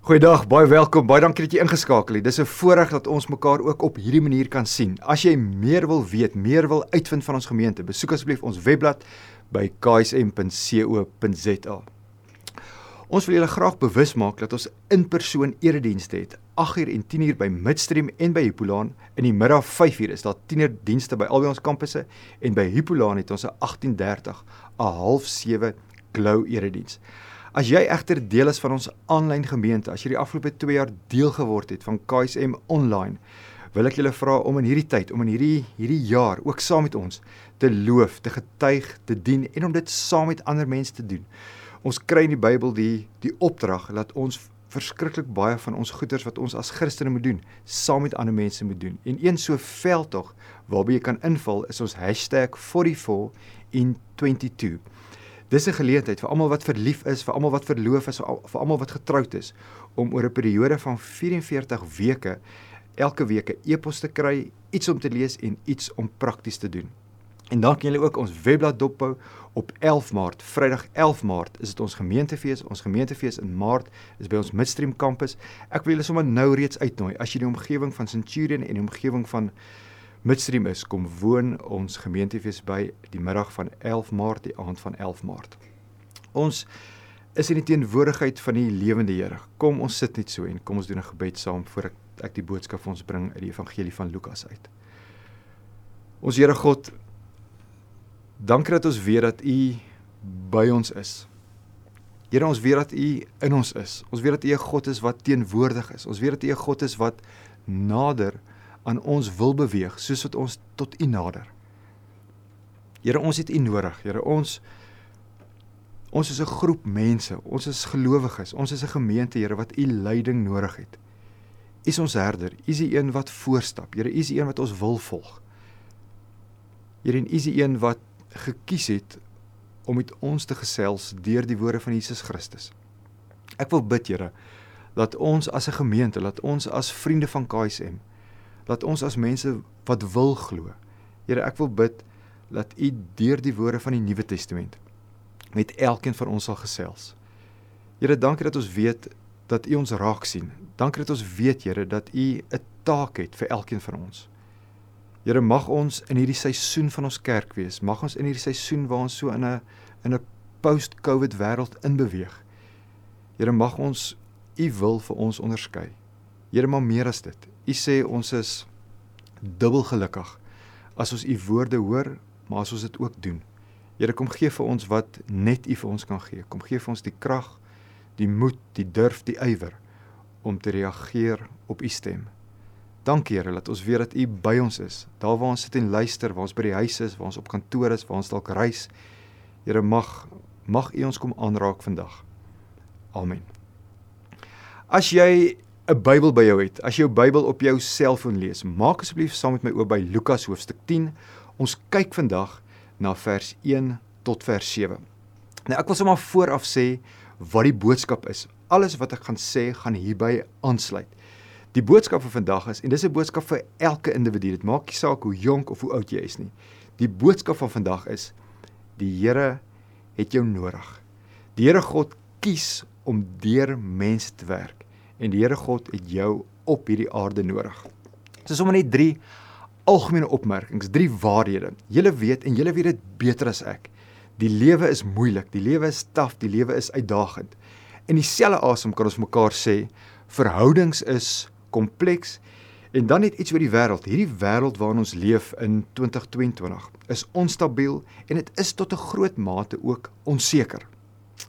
Goeiedag, baie welkom. Baie dankie dat jy ingeskakel het. Dis 'n voorreg dat ons mekaar ook op hierdie manier kan sien. As jy meer wil weet, meer wil uitvind van ons gemeente, besoek asseblief ons webblad by ksm.co.za. Ons wil julle graag bewus maak dat ons in-persoon eredienste het. 8uur en 10uur by Midstream en by Hippolaan. In die middag 5uur is daar tienerdienste by albei ons kampusse en by Hippolaan het ons 'n 18:30 'n half 7 glow erediens. As jy egter deel is van ons aanlyn gemeente, as jy die afgelope 2 jaar deel geword het van KSM online, wil ek julle vra om in hierdie tyd, om in hierdie hierdie jaar ook saam met ons te loof, te getuig, te dien en om dit saam met ander mense te doen. Ons kry in die Bybel die die opdrag dat ons verskriklik baie van ons goeders wat ons as Christene moet doen, saam met ander mense moet doen. En een so veldtog waarby jy kan invul is ons #44 in 22. Dis 'n geleentheid vir almal wat verlief is, vir almal wat verloof is, vir almal wat getroud is om oor 'n periode van 44 weke elke week 'n e-pos te kry, iets om te lees en iets om prakties te doen. En dan kan julle ook ons webblad dophou op 11 Maart, Vrydag 11 Maart is dit ons gemeentefees. Ons gemeentefees in Maart is by ons Midstream kampus. Ek wil julle sommer nou reeds uitnooi as jy die omgewing van Centurion en die omgewing van Midstream is, kom woon ons gemeentefees by die middag van 11 Maart, die aand van 11 Maart. Ons is in die teenwoordigheid van die lewende Here. Kom ons sit net so en kom ons doen 'n gebed saam voor ek ek die boodskap vir ons bring uit die evangelie van Lukas uit. Ons Here God, dankie dat ons weet dat U by ons is. Here, ons weet dat U in ons is. Ons weet dat U 'n God is wat teenwoordig is. Ons weet dat U 'n God is wat nader is aan ons wil beweeg soos wat ons tot U nader. Here, ons het U nodig. Here, ons ons is 'n groep mense. Ons is gelowiges. Ons is 'n gemeente, Here, wat U leiding nodig het. U is ons herder. U is die een wat voorstap. Here, U is die een wat ons wil volg. Here, U is die een wat gekies het om met ons te gesels deur die woorde van Jesus Christus. Ek wil bid, Here, dat ons as 'n gemeente, dat ons as vriende van KSM dat ons as mense wat wil glo. Here, ek wil bid dat U deur die woorde van die Nuwe Testament met elkeen van ons sal gesels. Here, dankie dat ons weet dat U ons raak sien. Dankie dat ons weet, Here, dat U 'n taak het vir elkeen van ons. Here, mag ons in hierdie seisoen van ons kerk wees. Mag ons in hierdie seisoen waar ons so in 'n in 'n post-COVID wêreld inbeweeg. Here, mag ons U wil vir ons onderskei. Here, maar meer as dit. U sê ons is dubbel gelukkig as ons u woorde hoor, maar as ons dit ook doen. Here kom gee vir ons wat net u vir ons kan gee. Kom gee vir ons die krag, die moed, die durf, die ywer om te reageer op u stem. Dankie Here dat ons weet dat u by ons is. Daar waar ons sit en luister, waar ons by die huis is, waar ons op kantoor is, waar ons dalk reis. Here mag mag u ons kom aanraak vandag. Amen. As jy 'n Bybel by jou het, as jy jou Bybel op jou selfoon lees, maak asseblief saam met my oop by Lukas hoofstuk 10. Ons kyk vandag na vers 1 tot vers 7. Nou ek wil sommer vooraf sê wat die boodskap is. Alles wat ek gaan sê, gaan hierby aansluit. Die boodskap vir vandag is en dis 'n boodskap vir elke individu. Dit maak nie saak hoe jonk of hoe oud jy is nie. Die boodskap van vandag is die Here het jou nodig. Die Here God kies om deur mense te werk en die Here God het jou op hierdie aarde nodig. Dis sommer net drie algemene opmerkings, drie waarhede. Julle weet en julle weet dit beter as ek. Die lewe is moeilik, die lewe is taaf, die lewe is uitdagend. In dieselfde asem kan ons mekaar sê verhoudings is kompleks en dan net iets oor die wêreld. Hierdie wêreld waarin ons leef in 2022 is onstabiel en dit is tot 'n groot mate ook onseker.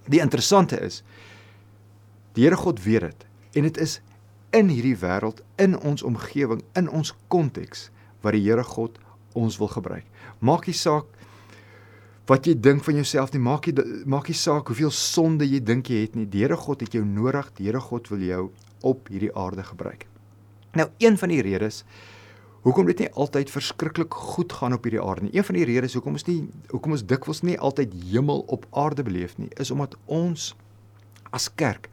Die interessante is die Here God weet dit En dit is in hierdie wêreld, in ons omgewing, in ons konteks wat die Here God ons wil gebruik. Maak nie saak wat jy dink van jouself nie, maak nie maak nie saak hoeveel sonde jy dink jy het nie. Die Here God het jou nodig. Die Here God wil jou op hierdie aarde gebruik. Nou, een van die redes hoekom dit nie altyd verskriklik goed gaan op hierdie aarde nie. Een van die redes hoekom ons nie hoekom ons dikwels nie altyd hemel op aarde beleef nie, is omdat ons as kerk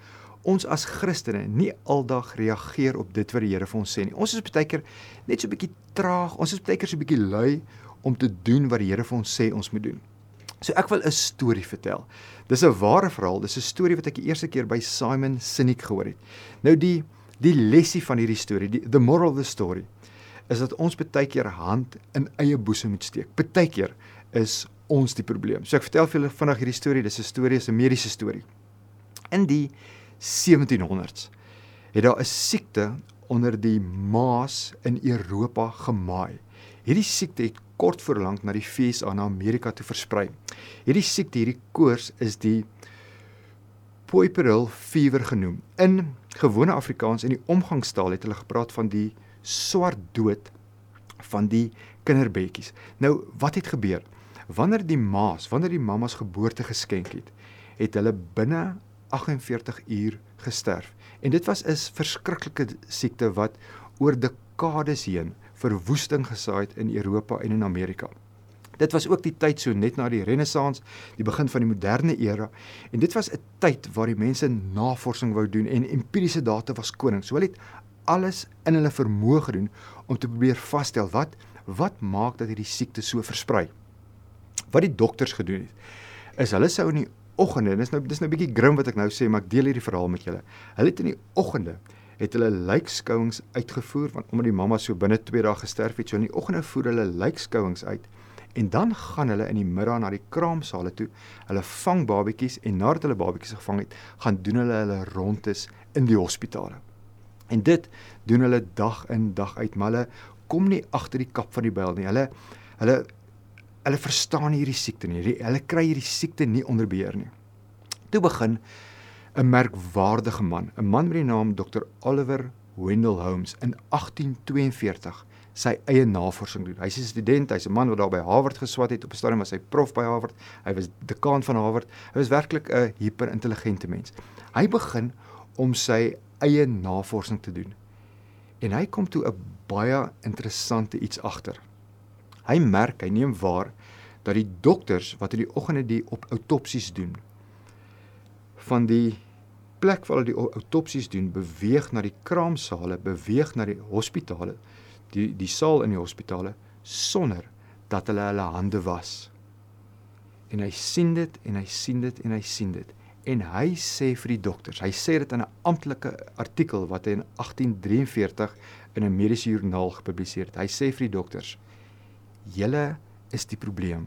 ons as Christene nie aldag reageer op dit wat die Here vir ons sê nie. Ons is baie keer net so 'n bietjie traag. Ons is baie keer so 'n bietjie lui om te doen wat die Here vir ons sê ons moet doen. So ek wil 'n storie vertel. Dis 'n ware verhaal. Dis 'n storie wat ek die eerste keer by Simon Sinek gehoor het. Nou die die lesie van hierdie storie, die the moral of the story, is dat ons baie keer hand in eie boesem moet steek. Baie keer is ons die probleem. So ek vertel vir julle vinnig hierdie storie. Dis 'n storie, is 'n mediese storie. In die 1700s het daar 'n siekte onder die Maas in Europa gemaai. Hierdie siekte het kort voor lank na die VSA na Amerika toe versprei. Hierdie siekte, hierdie koors is die puerperal fever genoem. In gewone Afrikaans in die omgangstaal het hulle gepraat van die swart dood van die kinderbeetjies. Nou, wat het gebeur? Wanneer die maas, wanneer die mammas geboorte geskenk het, het hulle binne 48 uur gesterf. En dit was 'n verskriklike siekte wat oor dekades heen verwoesting gesaai het in Europa en in Amerika. Dit was ook die tyd so net na die renessans, die begin van die moderne era en dit was 'n tyd waar die mense navorsing wou doen en empiriese data was koning. So hulle het alles in hulle vermoë gedoen om te probeer vasstel wat wat maak dat hierdie siekte so versprei. Wat die dokters gedoen het, is hulle sou in die oggende, dis nou dis nou 'n bietjie grim wat ek nou sê, maar ek deel hierdie verhaal met julle. Hulle het in die oggende het hulle lijkskouings uitgevoer want omdat die mamma so binne 2 dae gesterf het, so in die oggende voer hulle lijkskouings uit en dan gaan hulle in die middag na die kraamsale toe. Hulle vang babetjies en nadat hulle babetjies gevang het, gaan doen hulle hulle rondes in die hospitale. En dit doen hulle dag in dag uit, maar hulle kom nie agter die kap van die byl nie. Hulle hulle hulle verstaan hierdie siekte nie. Hulle kry hierdie siekte nie onder beheer nie. Toe begin 'n merkwaardige man, 'n man met die naam Dr. Oliver Wendell Holmes in 1842 sy eie navorsing doen. Hy's 'n student, hy's 'n man wat daar by Harvard geswat het op 'n stadium was hy prof by Harvard. Hy was dekaan van Harvard. Hy was werklik 'n hiperintelligente mens. Hy begin om sy eie navorsing te doen. En hy kom toe 'n baie interessante iets agter. Hy merk, hy neem waar dat die dokters wat in die oggende die op autopsies doen van die plek waar hulle die autopsies doen beweeg na die kraamsale, beweeg na die hospitale, die die saal in die hospitale sonder dat hulle hulle hande was. En hy sien dit en hy sien dit en hy sien dit en hy sê vir die dokters, hy sê dit in 'n amptelike artikel wat hy in 1843 in 'n mediese joernaal gepubliseer het. Hy sê vir die dokters: "Julle is die probleem.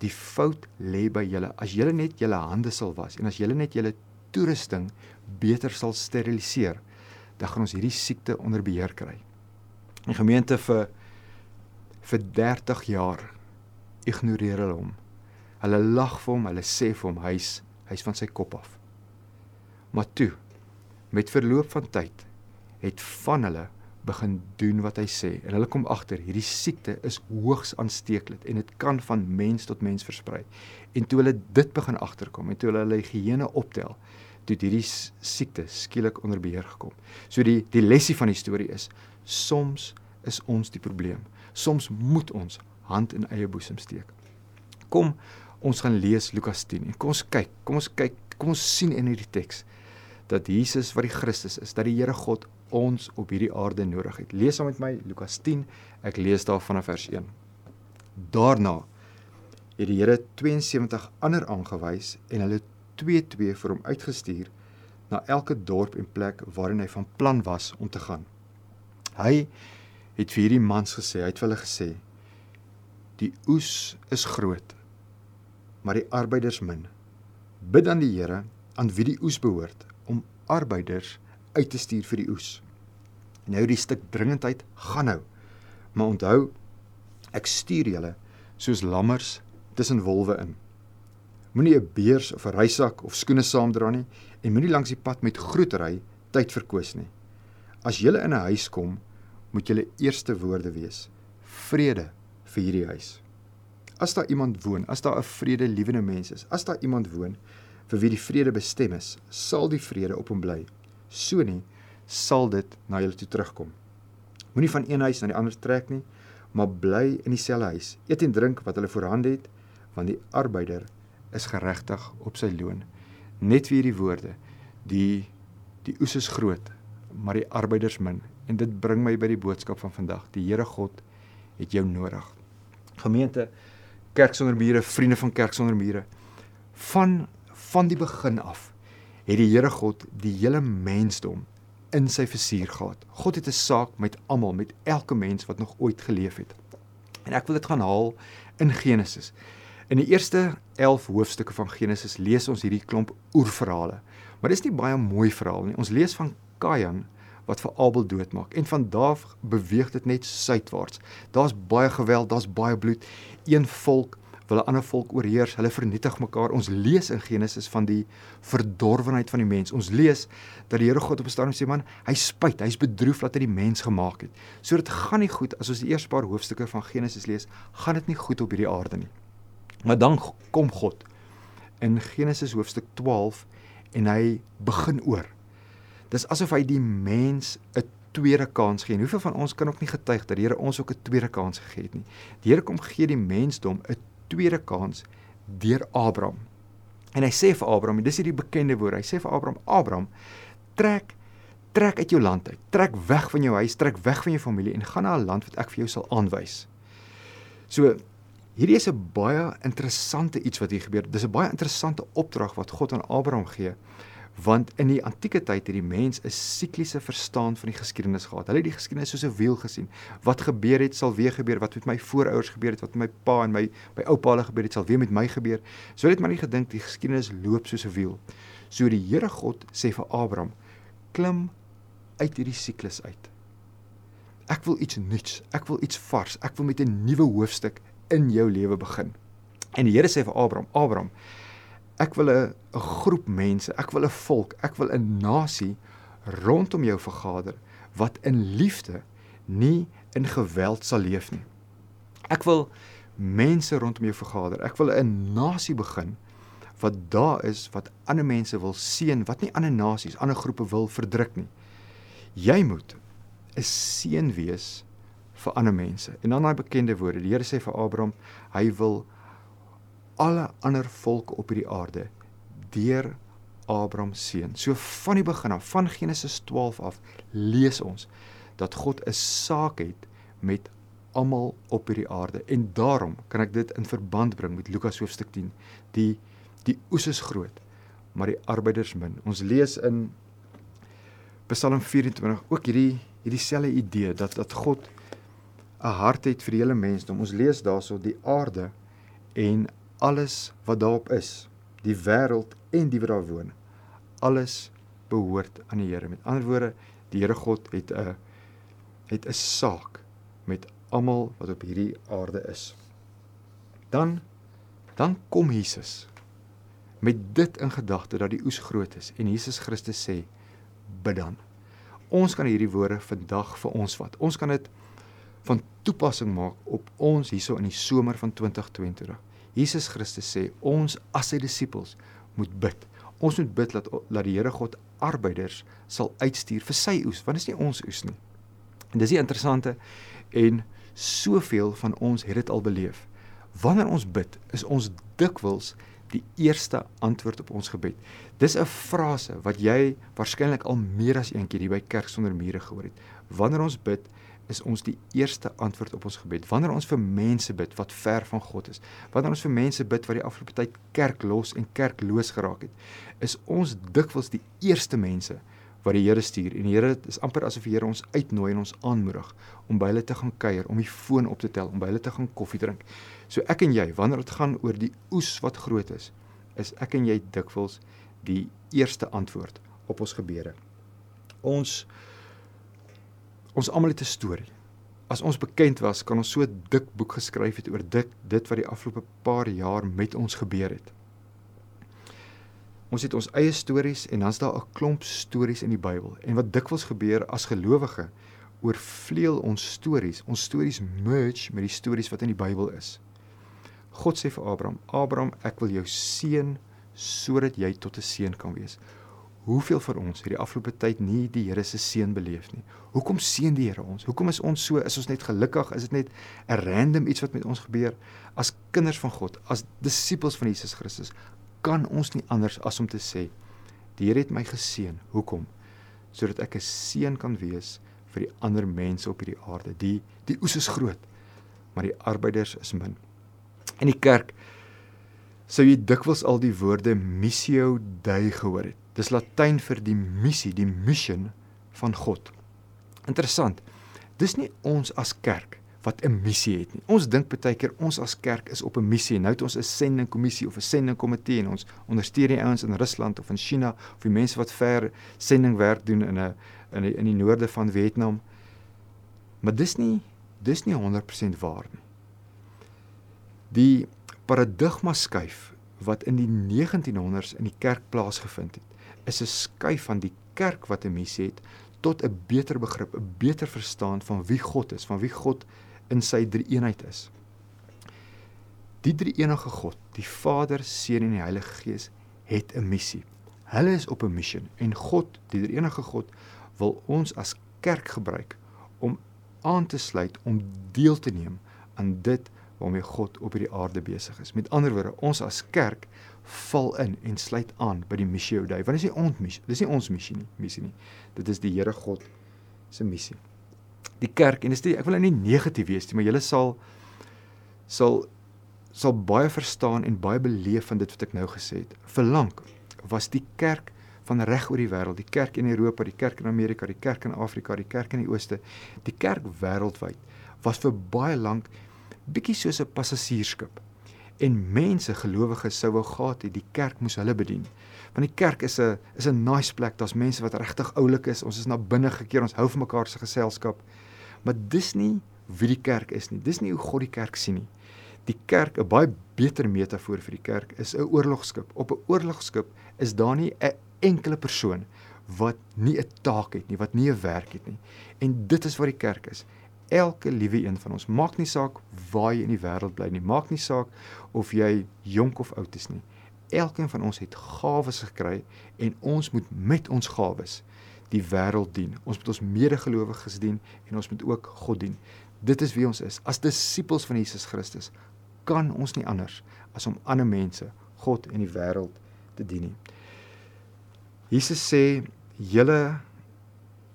Die fout lê by julle. As julle net julle hande sal was en as julle net julle toerusting beter sal steriliseer, dan gaan ons hierdie siekte onder beheer kry. Die gemeente vir vir 30 jaar ignoreer hulle hom. Hulle lag vir hom, hulle sê vir hom hy's hy's van sy kop af. Maar toe met verloop van tyd het van hulle begin doen wat hy sê en hulle kom agter hierdie siekte is hoogs aansteeklik en dit kan van mens tot mens versprei. En toe hulle dit begin agterkom en toe hulle hulle higiëne optel, toe hierdie siekte skielik onder beheer gekom. So die die lesie van die storie is soms is ons die probleem. Soms moet ons hand in eie boesem steek. Kom ons gaan lees Lukas 10 en kom ons kyk, kom ons kyk, kom ons sien in hierdie teks dat Jesus wat die Christus is, dat die Here God ons op hierdie aarde nodig het. Lees saam met my Lukas 10. Ek lees daar vanaf vers 1. Daarna het die Here 72 ander aangewys en hulle 2-2 vir hom uitgestuur na elke dorp en plek waarin hy van plan was om te gaan. Hy het vir hierdie mans gesê, hy het vir hulle gesê: "Die oes is groot, maar die arbeiders min. Bid aan die Here aan wie die oes behoort arbeiders uit te stuur vir die oes. Nou die stuk dringendheid gaan nou. Maar onthou ek stuur julle soos lammers tussen wolwe in. Moenie 'n beurs of 'n reisak of skoene saamdra nie en moenie langs die pad met groet ry tyd verkoos nie. As jy in 'n huis kom, moet julle eerste woorde wees: vrede vir hierdie huis. As daar iemand woon, as daar 'n vredelewende mens is, as daar iemand woon vir wie die vrede bestem is, sal die vrede op hom bly so nie sal dit na julle toe terugkom. Moenie van een huis na die ander trek nie, maar bly in dieselfde huis. Eet en drink wat hulle voorhand het, want die arbeider is geregtig op sy loon. Net weer die woorde, die die oes is groot, maar die arbeiders min. En dit bring my by die boodskap van vandag. Die Here God het jou nodig. Gemeente, Kerk sonder mure, vriende van Kerk sonder mure. Van van die begin af het die Here God die hele mensdom in sy vizier gehad. God het 'n saak met almal, met elke mens wat nog ooit geleef het. En ek wil dit gaan haal in Genesis. In die eerste 11 hoofstukke van Genesis lees ons hierdie klomp oerverhale. Maar dis nie baie mooi verhaal nie. Ons lees van Kain wat vir Abel doodmaak en van daar beweeg dit net suidwaarts. Daar's baie geweld, daar's baie bloed. Een volk wil 'n ander volk oorheers, hulle vernietig mekaar. Ons lees in Genesis van die verdorwenheid van die mens. Ons lees dat die Here God op 'n stadium sê man, hy spyt, hy's bedroef dat hy die mens gemaak het. So dit gaan nie goed as ons die eerste paar hoofstukke van Genesis lees, gaan dit nie goed op hierdie aarde nie. Maar dan kom God in Genesis hoofstuk 12 en hy begin oor. Dis asof hy die mens 'n tweede kans gee. En hoeveel van ons kan ook nie getuig dat die Here ons ook 'n tweede kans gegee het nie. Die Here kom gee die mensdom 'n tweede kans deur Abraham. En hy sê vir Abraham, dis hierdie bekende woord. Hy sê vir Abraham, Abraham, trek trek uit jou land uit. Trek weg van jou huis, trek weg van jou familie en gaan na 'n land wat ek vir jou sal aanwys. So hierdie is 'n baie interessante iets wat hier gebeur. Dis 'n baie interessante opdrag wat God aan Abraham gee want in die antieke tyd het die mens 'n sikliese verstaan van die geskiedenis gehad. Hulle het die geskiedenis soos 'n wiel gesien. Wat gebeur het, sal weer gebeur. Wat met my voorouers gebeur het, wat met my pa en my my oupa hulle gebeur het, sal weer met my gebeur. So het maar nie gedink die geskiedenis loop soos 'n wiel. So die Here God sê vir Abraham: "Klim uit hierdie siklus uit. Ek wil iets nuuts. Ek wil iets vars. Ek wil met 'n nuwe hoofstuk in jou lewe begin." En die Here sê vir Abraham: "Abraham, Ek wil 'n groep mense, ek wil 'n volk, ek wil 'n nasie rondom jou vergader wat in liefde, nie in geweld sal leef nie. Ek wil mense rondom jou vergader. Ek wil 'n nasie begin wat daar is wat ander mense wil seën, wat nie ander nasies, ander groepe wil verdruk nie. Jy moet 'n seën wees vir ander mense. En dan daai bekende woorde. Die Here sê vir Abraham, hy wil alle ander volke op hierdie aarde deur Abraham seun. So van die begin af, van Genesis 12 af, lees ons dat God 'n saak het met almal op hierdie aarde en daarom kan ek dit in verband bring met Lukas hoofstuk 10. Die die oes is groot, maar die arbeiders min. Ons lees in Psalm 24 ook hierdie hierdie selfde idee dat dat God 'n hart het vir die hele mensdom. Ons lees daarso die aarde en alles wat daarop is, die wêreld en die wat daar woon, alles behoort aan die Here. Met ander woorde, die Here God het 'n het 'n saak met almal wat op hierdie aarde is. Dan dan kom Jesus met dit in gedagte dat die oes groot is en Jesus Christus sê bid dan. Ons kan hierdie woorde vandag vir ons vat. Ons kan dit van toepassing maak op ons hierso in die somer van 2022. Jesus Christus sê ons as sy disippels moet bid. Ons moet bid dat dat die Here God arbeiders sal uitstuur vir sy oes, want dit is nie ons oes nie. En dis die interessante en soveel van ons het dit al beleef. Wanneer ons bid, is ons dikwels die eerste antwoord op ons gebed. Dis 'n frase wat jy waarskynlik al meer as een keer hier by Kerk sonder mure gehoor het. Wanneer ons bid, is ons die eerste antwoord op ons gebed. Wanneer ons vir mense bid wat ver van God is, wanneer ons vir mense bid wat die afgelope tyd kerklos en kerkloos geraak het, is ons dikwels die eerste mense wat die Here stuur. En die Here is amper asof die Here ons uitnooi en ons aanmoedig om by hulle te gaan kuier, om die foon op te tel, om by hulle te gaan koffie drink. So ek en jy, wanneer dit gaan oor die oes wat groot is, is ek en jy dikwels die eerste antwoord op ons gebede. Ons ons almal het 'n storie. As ons bekend was, kan ons so 'n dik boek geskryf het oor dit dit wat die afgelope paar jaar met ons gebeur het. Ons het ons eie stories en dan's daar 'n klomp stories in die Bybel. En wat dikwels gebeur as gelowige, oorvleuel ons stories. Ons stories merge met die stories wat in die Bybel is. God sê vir Abraham: "Abraham, ek wil jou seën sodat jy tot 'n seën kan wees." Hoeveel van ons het die afgelope tyd nie die Here se seën beleef nie? Hoekom seën die Here ons? Hoekom is ons so? Is ons net gelukkig? Is dit net 'n random iets wat met ons gebeur? As kinders van God, as disippels van Jesus Christus, kan ons nie anders as om te sê: Die Here het my geseën. Hoekom? Sodat ek 'n seën kan wees vir die ander mense op hierdie aarde. Die die oes is groot, maar die arbeiders is min. In die kerk sou jy dikwels al die woorde missio dei gehoor het. Dis Latyn vir die missie, die mission van God. Interessant. Dis nie ons as kerk wat 'n missie het nie. Ons dink baie keer ons as kerk is op 'n missie. Nou het ons 'n sendingkommissie of 'n sendingkomitee en ons ondersteun die ouens in Rusland of in China of die mense wat ver sendingwerk doen in 'n in die, in die noorde van Vietnam. Maar dis nie dis nie 100% waar nie. Die paradigma skuif wat in die 1900s in die kerk plaasgevind het, is 'n skuif van die kerk wat 'n missie het tot 'n beter begrip, 'n beter verstaan van wie God is, van wie God in sy drie eenheid is. Die drie enige God, die Vader, Seun en die Heilige Gees het 'n missie. Hulle is op 'n missie en God, die drie enige God, wil ons as kerk gebruik om aan te sluit om deel te neem aan dit waarmee God op hierdie aarde besig is. Met ander woorde, ons as kerk val in en sluit aan by die missie Oudai. Want dit is nie ons missie, dis nie ons missie nie, missie nie. Dit is die Here God se missie die kerk en dis nie ek wil nou nie negatief wees nie, maar julle sal sal sal baie verstaan en baie beleef van dit wat ek nou gesê het. Verlang was die kerk van reg oor die wêreld, die kerk in Europa, die kerk in Amerika, die kerk in Afrika, die kerk in die Ooste, die kerk wêreldwyd was vir baie lank bietjie soos 'n passasiersskip. En mense, gelowiges sou wou gehad het die kerk moes hulle bedien. Want die kerk is 'n is 'n nice plek. Daar's mense wat regtig oulik is. Ons is na binne gekeer. Ons hou van mekaar se geselskap. Maar dis nie wie die kerk is nie. Dis nie hoe God die kerk sien nie. Die kerk, 'n baie beter metafoor vir die kerk is 'n oorlogskip. Op 'n oorlogskip is daar nie 'n enkele persoon wat nie 'n taak het nie, wat nie 'n werk het nie. En dit is wat die kerk is. Elke liewe een van ons, maak nie saak waar jy in die wêreld bly nie, maak nie saak of jy jonk of oud is nie. Elkeen van ons het gawes gekry en ons moet met ons gawes die wêreld dien. Ons moet ons medegelowiges dien en ons moet ook God dien. Dit is wie ons is. As disippels van Jesus Christus kan ons nie anders as om ander mense, God en die wêreld te dien nie. Jesus sê: "Julle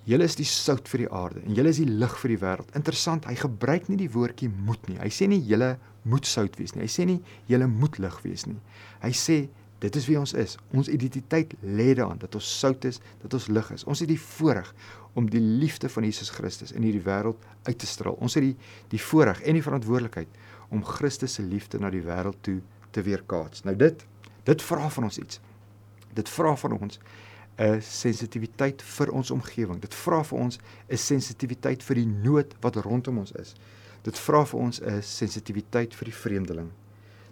julle is die sout vir die aarde en julle is die lig vir die wêreld." Interessant, hy gebruik nie die woordjie moet nie. Hy sê nie julle moet sout wees nie. Hy sê nie julle moet lig wees nie. Hy sê Dit is wie ons is. Ons identiteit lê daarin dat ons sout is, dat ons lig is. Ons het die voorreg om die liefde van Jesus Christus in hierdie wêreld uit te straal. Ons het die die voorreg en die verantwoordelikheid om Christus se liefde na die wêreld toe te weerkaats. Nou dit dit vra van ons iets. Dit vra van ons 'n sensitiwiteit vir ons omgewing. Dit vra vir ons 'n sensitiwiteit vir die nood wat rondom ons is. Dit vra vir ons 'n sensitiwiteit vir die vreemdeling.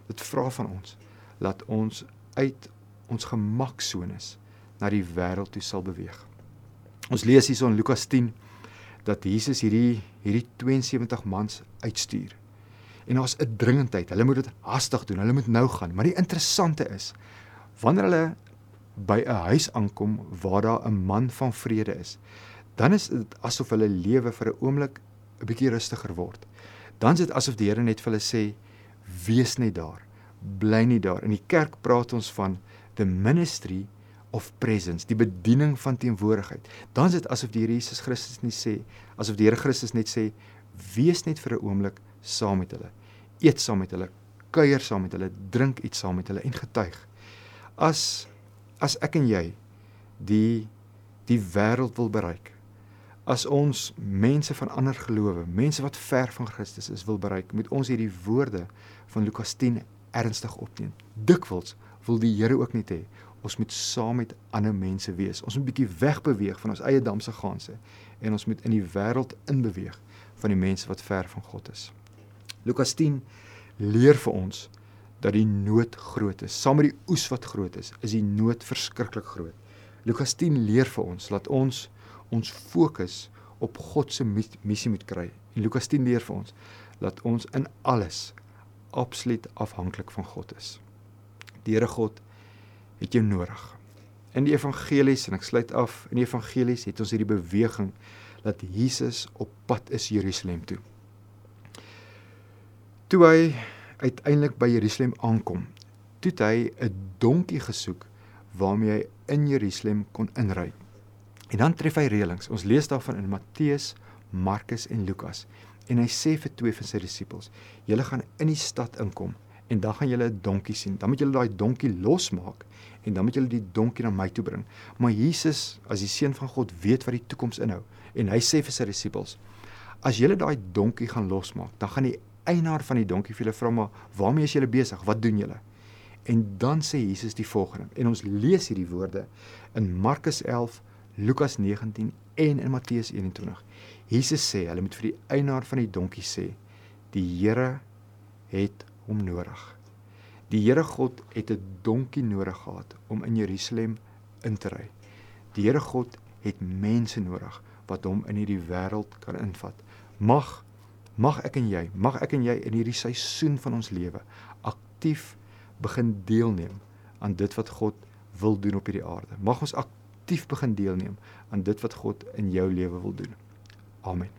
Dit vra van ons laat ons uit ons gemaksones na die wêreld toe sal beweeg. Ons lees hier in Lukas 10 dat Jesus hierdie hierdie 72 mans uitstuur. En daar's 'n dringendheid. Hulle moet dit haastig doen. Hulle moet nou gaan. Maar die interessante is wanneer hulle by 'n huis aankom waar daar 'n man van vrede is, dan is dit asof hulle lewe vir 'n oomblik 'n bietjie rustiger word. Dan is dit asof die Here net vir hulle sê: "Wees net daar." bly nie daar. In die kerk praat ons van the ministry of presence, die bediening van teenwoordigheid. Dan is dit asof die Here Jesus Christus net sê, asof die Here Christus net sê, wees net vir 'n oomblik saam met hulle. Eet saam met hulle, kuier saam met hulle, drink iets saam met hulle en getuig. As as ek en jy die die wêreld wil bereik, as ons mense van ander gelowe, mense wat ver van Christus is wil bereik, moet ons hierdie woorde van Lukas 10 ernstig opneem. Dikwels wil die Here ook net hê ons moet saam met ander mense wees. Ons moet bietjie wegbeweeg van ons eie damse gaanse en ons moet in die wêreld inbeweeg van die mense wat ver van God is. Lukas 10 leer vir ons dat die nood groot is. Saam met die oes wat groot is, is die nood verskriklik groot. Lukas 10 leer vir ons dat ons ons fokus op God se missie moet kry. En Lukas 10 leer vir ons dat ons in alles absoluut afhanklik van God is. Die Here God het jou nodig. In die evangelies en ek sluit af, in die evangelies het ons hierdie beweging dat Jesus op pad is Jerusalem toe. Toe hy uiteindelik by Jerusalem aankom, toe hy 'n donkie gesoek waarmee hy in Jerusalem kon inry. En dan tref hy reëlings. Ons lees daarvan in Matteus, Markus en Lukas. En hy sê vir twee van sy disippels: "Julle gaan in die stad inkom En dan gaan julle 'n donkie sien. Dan moet julle daai donkie losmaak en dan moet julle die donkie na my toe bring. Maar Jesus, as die seun van God, weet wat die toekoms inhou en hy sê vir sy disippels: As julle daai donkie gaan losmaak, dan gaan die eienaar van die donkie vir julle vra maar waarmee is julle besig? Wat doen julle? En dan sê Jesus die volgende. En ons lees hierdie woorde in Markus 11, Lukas 19 en in Matteus 21. Jesus sê, hulle moet vir die eienaar van die donkie sê, die Here het hom nodig. Die Here God het 'n donkie nodig gehad om in Jerusalem in te ry. Die Here God het mense nodig wat hom in hierdie wêreld kan invat. Mag mag ek en jy, mag ek en jy in hierdie seisoen van ons lewe aktief begin deelneem aan dit wat God wil doen op hierdie aarde. Mag ons aktief begin deelneem aan dit wat God in jou lewe wil doen. Amen.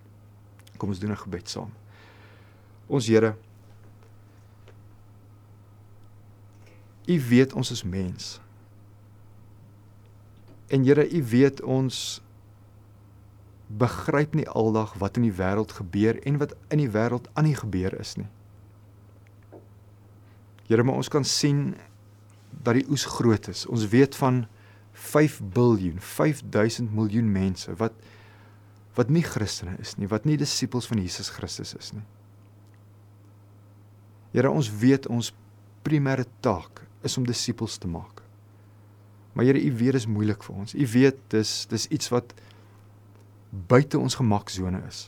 Kom ons doen 'n gebed saam. Ons Here U weet ons is mens. En Here, U weet ons begryp nie aldag wat in die wêreld gebeur en wat in die wêreld aan die gebeur is nie. Here, maar ons kan sien dat die oes groot is. Ons weet van 5 biljoen, 5000 miljoen mense wat wat nie Christene is nie, wat nie disippels van Jesus Christus is nie. Here, ons weet ons primêre taak is om disippels te maak. Maar Here, U weet dis moeilik vir ons. U weet dis dis iets wat buite ons gemaksone is.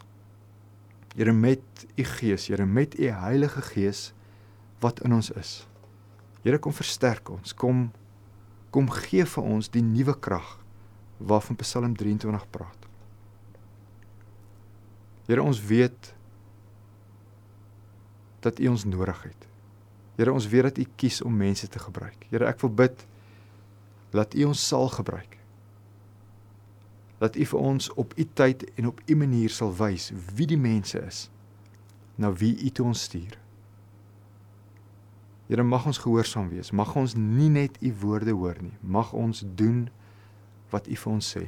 Here met U Gees, Here met U Heilige Gees wat in ons is. Here kom versterk ons. Kom kom gee vir ons die nuwe krag waarvan Psalm 23 praat. Here ons weet dat U ons nodig het. Here ons weet dat U kies om mense te gebruik. Here ek wil bid dat U ons sal gebruik. Dat U vir ons op U tyd en op U manier sal wys wie die mense is na wie U toe ons stuur. Here mag ons gehoorsaam wees. Mag ons nie net u woorde hoor nie. Mag ons doen wat u vir ons sê.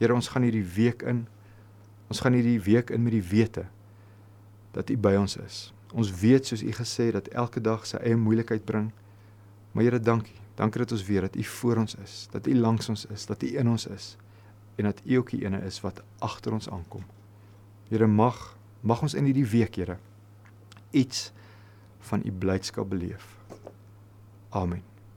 Here, ons gaan hierdie week in. Ons gaan hierdie week in met die wete dat u by ons is. Ons weet soos u gesê dat elke dag sy eie moeilikheid bring. Maar Here, dankie. Dankie dat ons weet dat u voor ons is, dat u langs ons is, dat u in ons is en dat u ook die ene is wat agter ons aankom. Here, mag mag ons in hierdie week, Here, iets van u blydskap beleef. Amen.